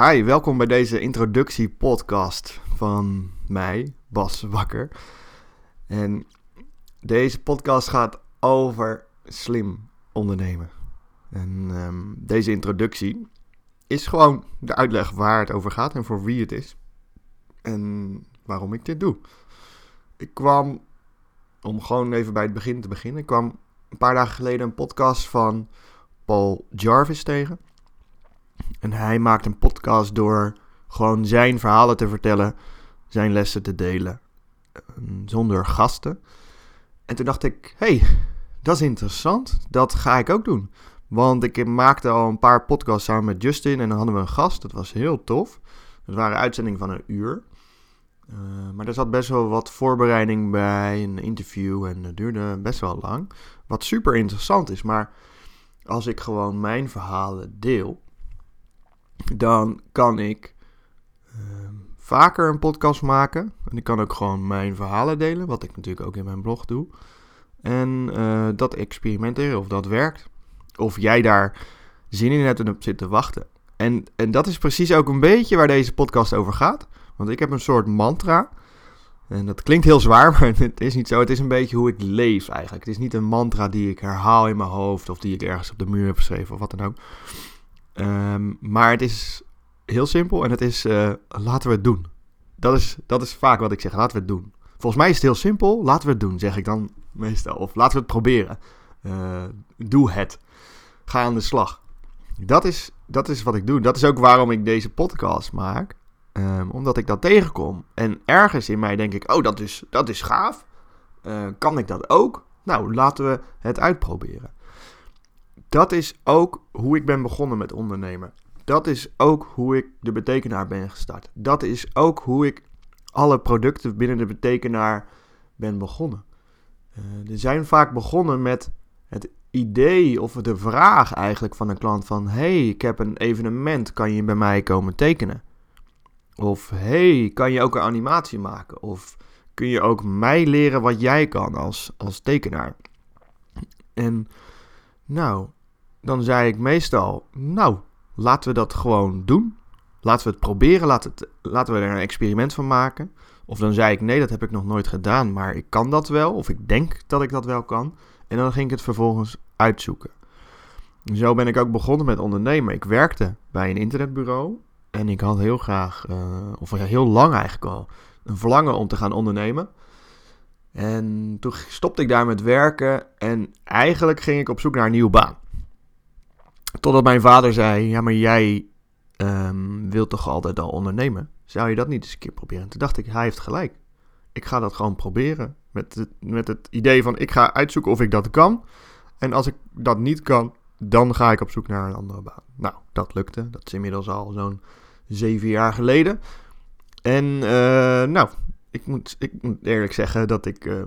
Hi, welkom bij deze introductiepodcast van mij, Bas Wakker. En deze podcast gaat over slim ondernemen. En ehm, deze introductie is gewoon de uitleg waar het over gaat en voor wie het is. En waarom ik dit doe. Ik kwam, om gewoon even bij het begin te beginnen, ik kwam een paar dagen geleden een podcast van Paul Jarvis tegen. En hij maakt een podcast door gewoon zijn verhalen te vertellen, zijn lessen te delen, ehm, zonder gasten. En toen dacht ik, hey, dat is interessant, dat ga ik ook doen. Want ik maakte al een paar podcasts samen met Justin en dan hadden we een gast, dat was heel tof. Het waren uitzendingen van een uur. Uh, maar er zat best wel wat voorbereiding bij, een interview en dat duurde best wel lang. Wat super interessant is, maar als ik gewoon mijn verhalen deel, dan kan ik uh, vaker een podcast maken. En ik kan ook gewoon mijn verhalen delen, wat ik natuurlijk ook in mijn blog doe. En uh, dat experimenteren of dat werkt. Of jij daar zin in hebt en op zit te wachten. En, en dat is precies ook een beetje waar deze podcast over gaat. Want ik heb een soort mantra. En dat klinkt heel zwaar, maar het is niet zo. Het is een beetje hoe ik leef eigenlijk. Het is niet een mantra die ik herhaal in mijn hoofd of die ik ergens op de muur heb geschreven of wat dan ook. Um, maar het is heel simpel en het is uh, laten we het doen. Dat is, dat is vaak wat ik zeg, laten we het doen. Volgens mij is het heel simpel, laten we het doen, zeg ik dan meestal. Of laten we het proberen. Uh, doe het. Ga aan de slag. Dat is, dat is wat ik doe. Dat is ook waarom ik deze podcast maak. Um, omdat ik dat tegenkom. En ergens in mij denk ik, oh, dat is, dat is gaaf. Uh, kan ik dat ook? Nou, laten we het uitproberen. Dat is ook hoe ik ben begonnen met ondernemen. Dat is ook hoe ik de betekenaar ben gestart. Dat is ook hoe ik alle producten binnen de betekenaar ben begonnen. Uh, er zijn vaak begonnen met het idee of de vraag eigenlijk van een klant van... hey, ik heb een evenement, kan je bij mij komen tekenen? Of hey, kan je ook een animatie maken? Of kun je ook mij leren wat jij kan als, als tekenaar? En nou, dan zei ik meestal, nou, laten we dat gewoon doen. Laten we het proberen, laten, laten we er een experiment van maken. Of dan zei ik, nee, dat heb ik nog nooit gedaan, maar ik kan dat wel. Of ik denk dat ik dat wel kan. En dan ging ik het vervolgens uitzoeken. Zo ben ik ook begonnen met ondernemen. Ik werkte bij een internetbureau. En ik had heel graag, uh, of heel lang eigenlijk al, een verlangen om te gaan ondernemen. En toen stopte ik daar met werken en eigenlijk ging ik op zoek naar een nieuwe baan. Totdat mijn vader zei: Ja, maar jij um, wilt toch altijd al ondernemen? Zou je dat niet eens een keer proberen? En toen dacht ik: Hij heeft gelijk. Ik ga dat gewoon proberen. Met het, met het idee van: ik ga uitzoeken of ik dat kan. En als ik dat niet kan, dan ga ik op zoek naar een andere baan. Nou, dat lukte. Dat is inmiddels al zo'n zeven jaar geleden. En uh, nou, ik moet, ik moet eerlijk zeggen dat ik uh,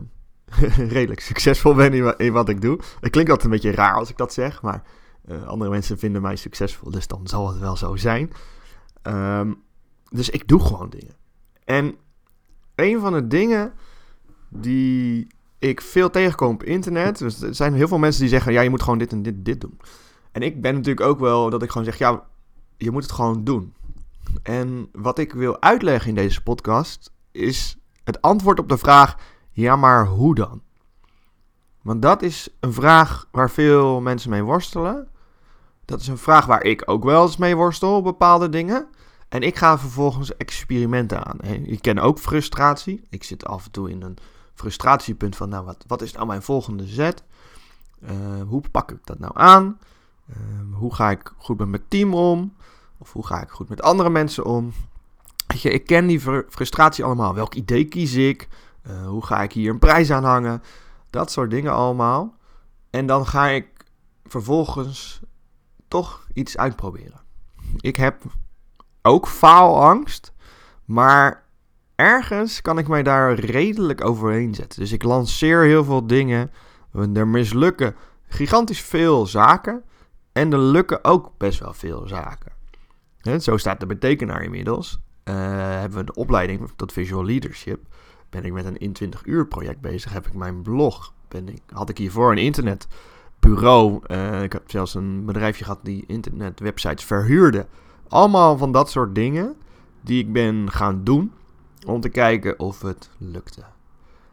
redelijk succesvol ben in, in, wat ik doe. Het klinkt altijd een beetje raar als ik dat zeg, maar uh, andere mensen vinden mij succesvol, dus dan zal het wel zo zijn. Um, dus ik doe gewoon dingen. En een van de dingen die ik veel tegenkom op internet. Dus er zijn heel veel mensen die zeggen: ja, je moet gewoon dit en dit, dit doen. En ik ben natuurlijk ook wel dat ik gewoon zeg: ja, je moet het gewoon doen. En wat ik wil uitleggen in deze podcast is het antwoord op de vraag: ja, maar hoe dan? Want dat is een vraag waar veel mensen mee worstelen. Dat is een vraag waar ik ook wel eens mee worstel op bepaalde dingen. En ik ga vervolgens experimenten aan. Ik ken ook frustratie. Ik zit af en toe in een frustratiepunt van, nou, wat, wat is nou mijn volgende zet? Uh, hoe pak ik dat nou aan? Uh, hoe ga ik goed met mijn team om? Of hoe ga ik goed met andere mensen om? Ik ken die frustratie allemaal. Welk idee kies ik? Uh, hoe ga ik hier een prijs aan hangen? Dat soort dingen allemaal. En dan ga ik vervolgens toch iets uitproberen. Ik heb ook faalangst, maar ergens kan ik mij daar redelijk overheen zetten. Dus ik lanceer heel veel dingen. Er mislukken gigantisch veel zaken. En er lukken ook best wel veel zaken. zo staat de betekenaar inmiddels. Uh, hebben we de opleiding tot Visual Leadership. Ben ik met een in 20 uur project bezig. Heb ik mijn blog. Ben ik, had ik hiervoor een internetbureau. Uh, ik heb zelfs een bedrijfje gehad die internetwebsites verhuurde Allemaal van dat soort dingen die ik ben gaan doen om te kijken of het lukte.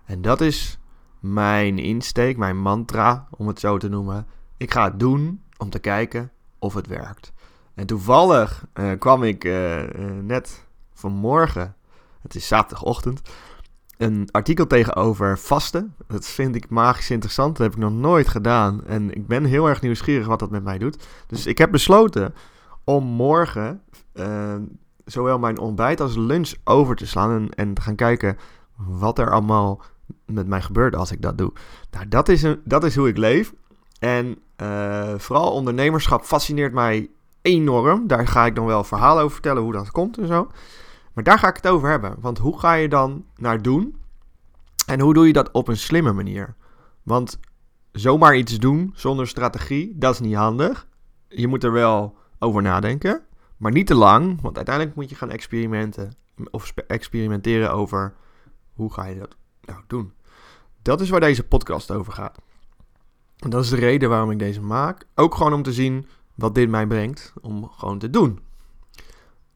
En dat is mijn insteek, mijn mantra, om het zo te noemen. Ik ga het doen om te kijken of het werkt. En toevallig uh, kwam ik uh, net vanmorgen, het is zaterdagochtend, een artikel tegenover vasten. Dat vind ik magisch interessant. Dat heb ik nog nooit gedaan. En ik ben heel erg nieuwsgierig wat dat met mij doet. Dus ik heb besloten om morgen zowel mijn ontbijt als lunch over te slaan. En, te gaan kijken wat er allemaal met mij gebeurt als ik dat doe. Nou, dat is, een, dat is hoe ik leef. En uh, vooral ondernemerschap fascineert mij enorm. Daar ga ik dan wel verhalen over vertellen hoe dat komt en zo. Maar daar ga ik het over hebben. Want hoe ga je dan naar doen? En hoe doe je dat op een slimme manier? Want zomaar iets doen zonder strategie, dat is niet handig. Je moet er wel over nadenken. Maar niet te lang, want uiteindelijk moet je gaan experimenten. Of experimenteren over hoe ga je dat nou doen. Dat is waar deze podcast over gaat. En dat is de reden waarom ik deze maak. Ook gewoon om te zien wat dit mij brengt om gewoon te doen.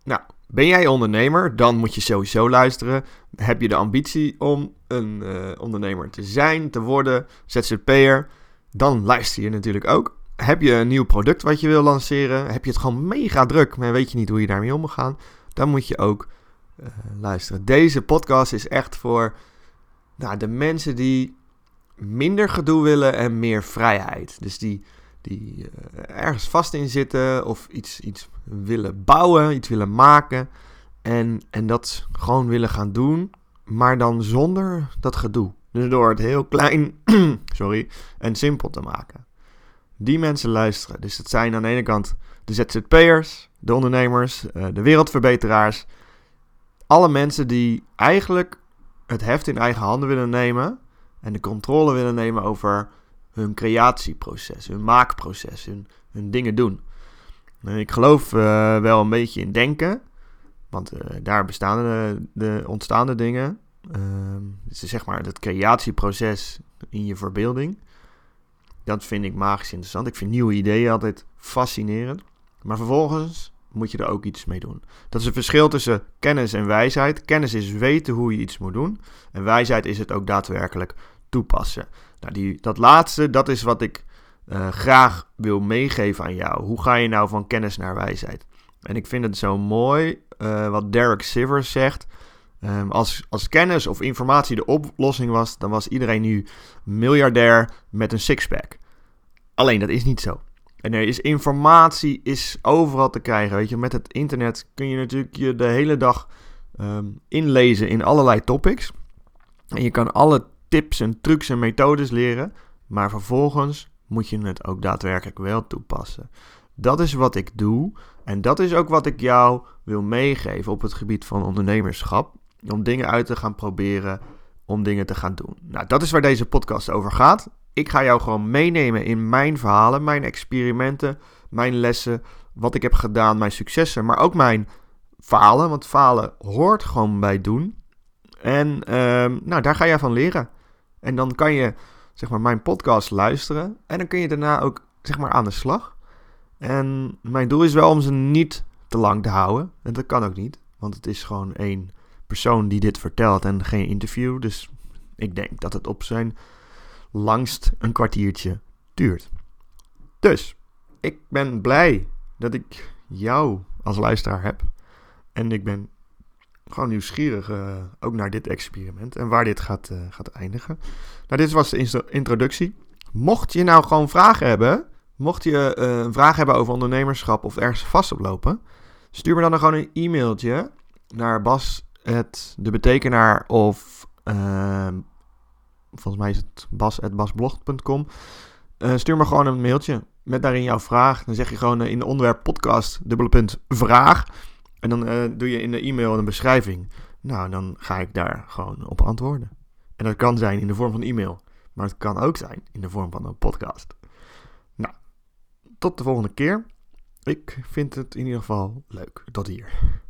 Nou, ben jij ondernemer? Dan moet je sowieso luisteren. Heb je de ambitie om een uh, ondernemer te zijn, te worden, ZZP'er? Dan luister je natuurlijk ook. Heb je een nieuw product wat je wil lanceren? Heb je het gewoon mega druk, maar weet je niet hoe je daarmee om moet gaan? Dan moet je ook uh, luisteren. Deze podcast is echt voor nou, de mensen die minder gedoe willen en meer vrijheid. Dus die, die uh, ergens vast in zitten of iets, iets willen bouwen, iets willen maken. En, en dat gewoon willen gaan doen, maar dan zonder dat gedoe. Dus door het heel klein sorry, en simpel te maken. Die mensen luisteren. Dus dat zijn aan de ene kant de ZZP'ers, de ondernemers, uh, de wereldverbeteraars. Alle mensen die eigenlijk het heft in eigen handen willen nemen en de controle willen nemen over hun creatieproces, hun maakproces, hun, dingen doen. ik geloof uh, wel een beetje in denken, want uh, daar bestaan de, de ontstaande dingen. Uh, dus zeg maar het creatieproces in je verbeelding. Dat vind ik magisch interessant. Ik vind nieuwe ideeën altijd fascinerend. Maar vervolgens moet je er ook iets mee doen. Dat is het verschil tussen kennis en wijsheid. Kennis is weten hoe je iets moet doen. En wijsheid is het ook daadwerkelijk toepassen. Nou, die, dat laatste, dat is wat ik uh, graag wil meegeven aan jou. Hoe ga je nou van kennis naar wijsheid? En ik vind het zo mooi uh, wat Derek Sivers zegt. Um, als, als kennis of informatie de oplossing was, dan was iedereen nu miljardair met een sixpack. Alleen dat is niet zo. En er is informatie is overal te krijgen. Weet je, met het internet kun je natuurlijk je de hele dag um, inlezen in allerlei topics. En je kan alle tips en trucs en methodes leren. Maar vervolgens moet je het ook daadwerkelijk wel toepassen. Dat is wat ik doe. En dat is ook wat ik jou wil meegeven op het gebied van ondernemerschap. Om dingen uit te gaan proberen, om dingen te gaan doen. Nou, dat is waar deze podcast over gaat. Ik ga jou gewoon meenemen in mijn verhalen, mijn experimenten, mijn lessen, wat ik heb gedaan, mijn successen, maar ook mijn falen. Want falen hoort gewoon bij doen. En uh, nou, daar ga jij van leren. En dan kan je zeg maar mijn podcast luisteren en dan kun je daarna ook zeg maar aan de slag. En mijn doel is wel om ze niet te lang te houden. En dat kan ook niet, want het is gewoon één persoon die dit vertelt en geen interview. Dus ik denk dat het op zijn langst een kwartiertje duurt. Dus ik ben blij dat ik jou als luisteraar heb. En ik ben gewoon nieuwsgierig uh, ook naar dit experiment en waar dit gaat, uh, gaat eindigen. Nou, dit was de introductie. Mocht je nou gewoon vragen hebben, mocht je uh, een vraag hebben over ondernemerschap of ergens vast oplopen, stuur me dan, dan gewoon een e-mailtje naar Bas, de betekenaar of ehm, volgens mij is het bas.basblog.com. Stuur me gewoon een mailtje met daarin jouw vraag. Dan zeg je gewoon in de onderwerp podcast, dubbele punt, vraag. En dan uh, doe je in de e-mail een beschrijving. Nou, dan ga ik daar gewoon op antwoorden. En dat kan zijn in de vorm van e-mail. Maar het kan ook zijn in de vorm van een podcast. Nou, tot de volgende keer. Ik vind het in ieder geval leuk. Tot hier.